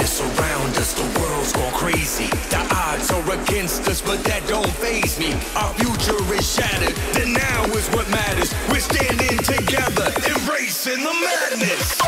madness around us, the world's gone crazy. The odds are against us, but that don't faze me. Our future is shattered, the now is what matters. We're standing together, embracing the madness.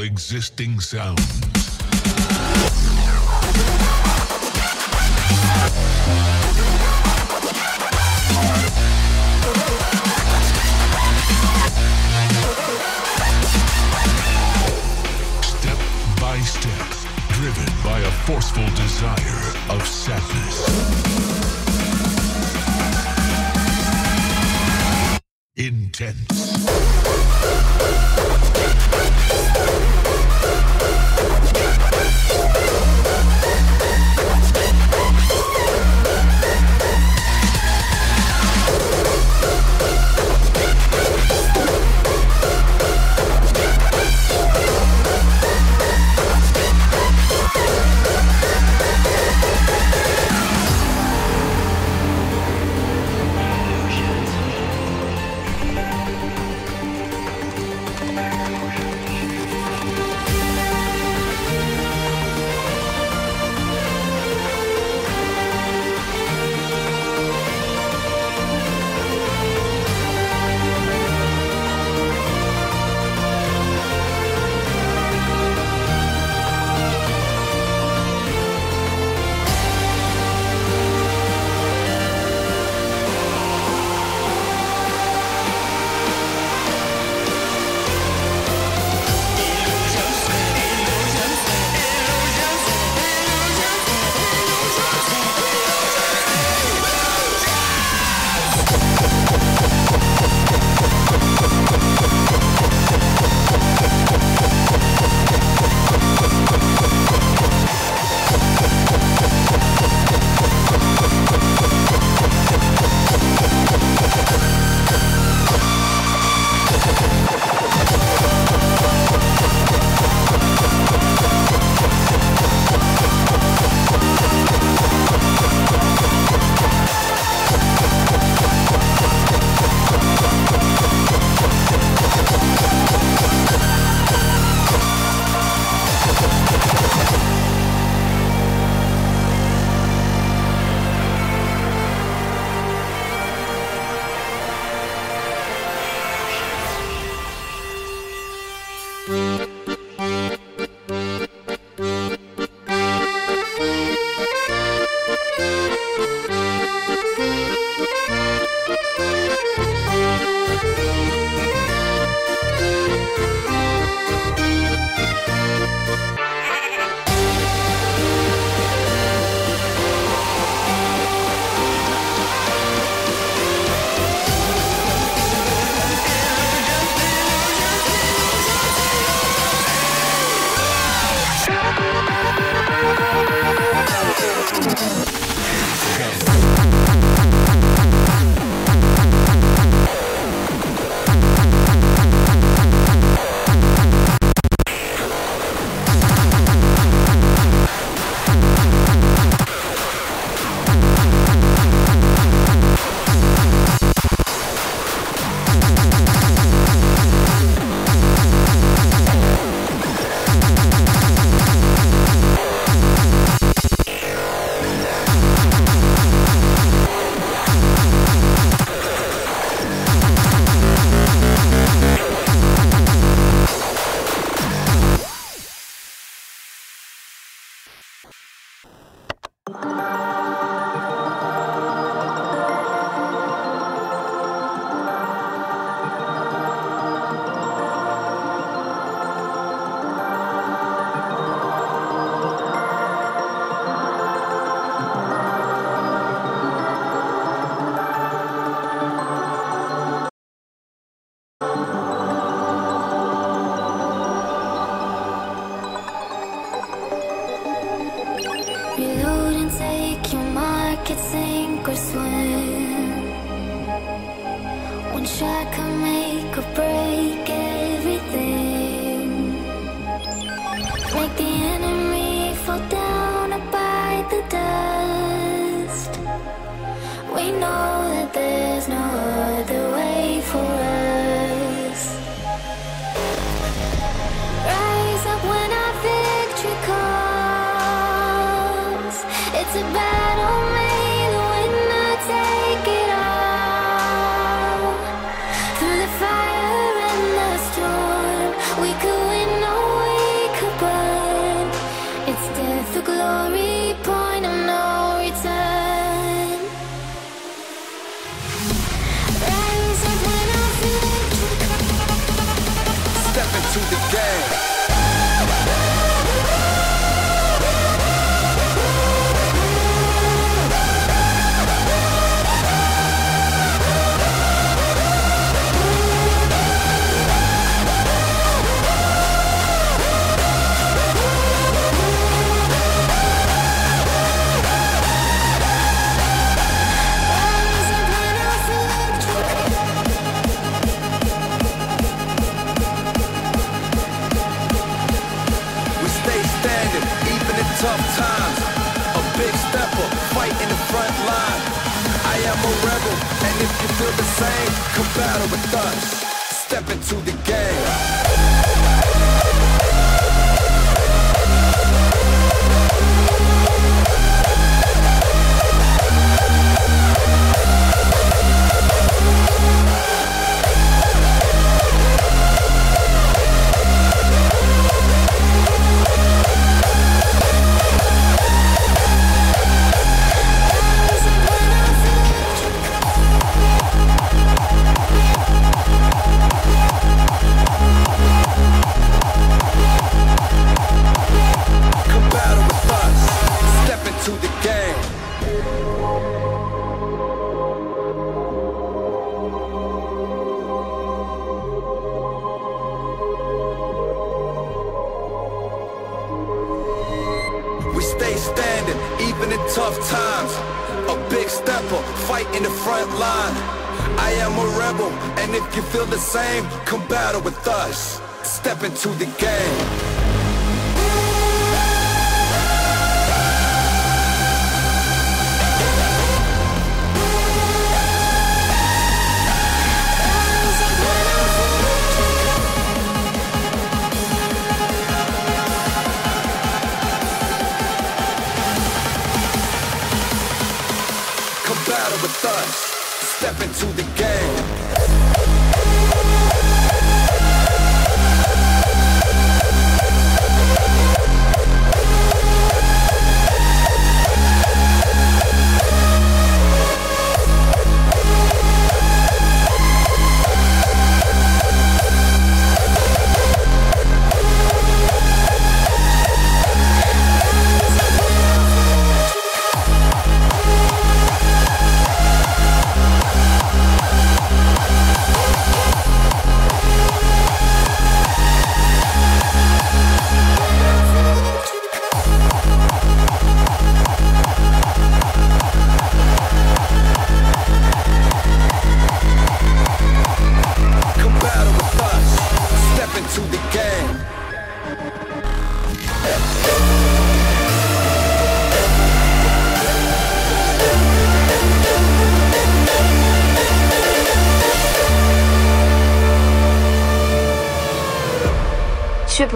Existing sounds. Step by step, driven by a forceful desire of sadness. Intense. battle with us. Step into the game.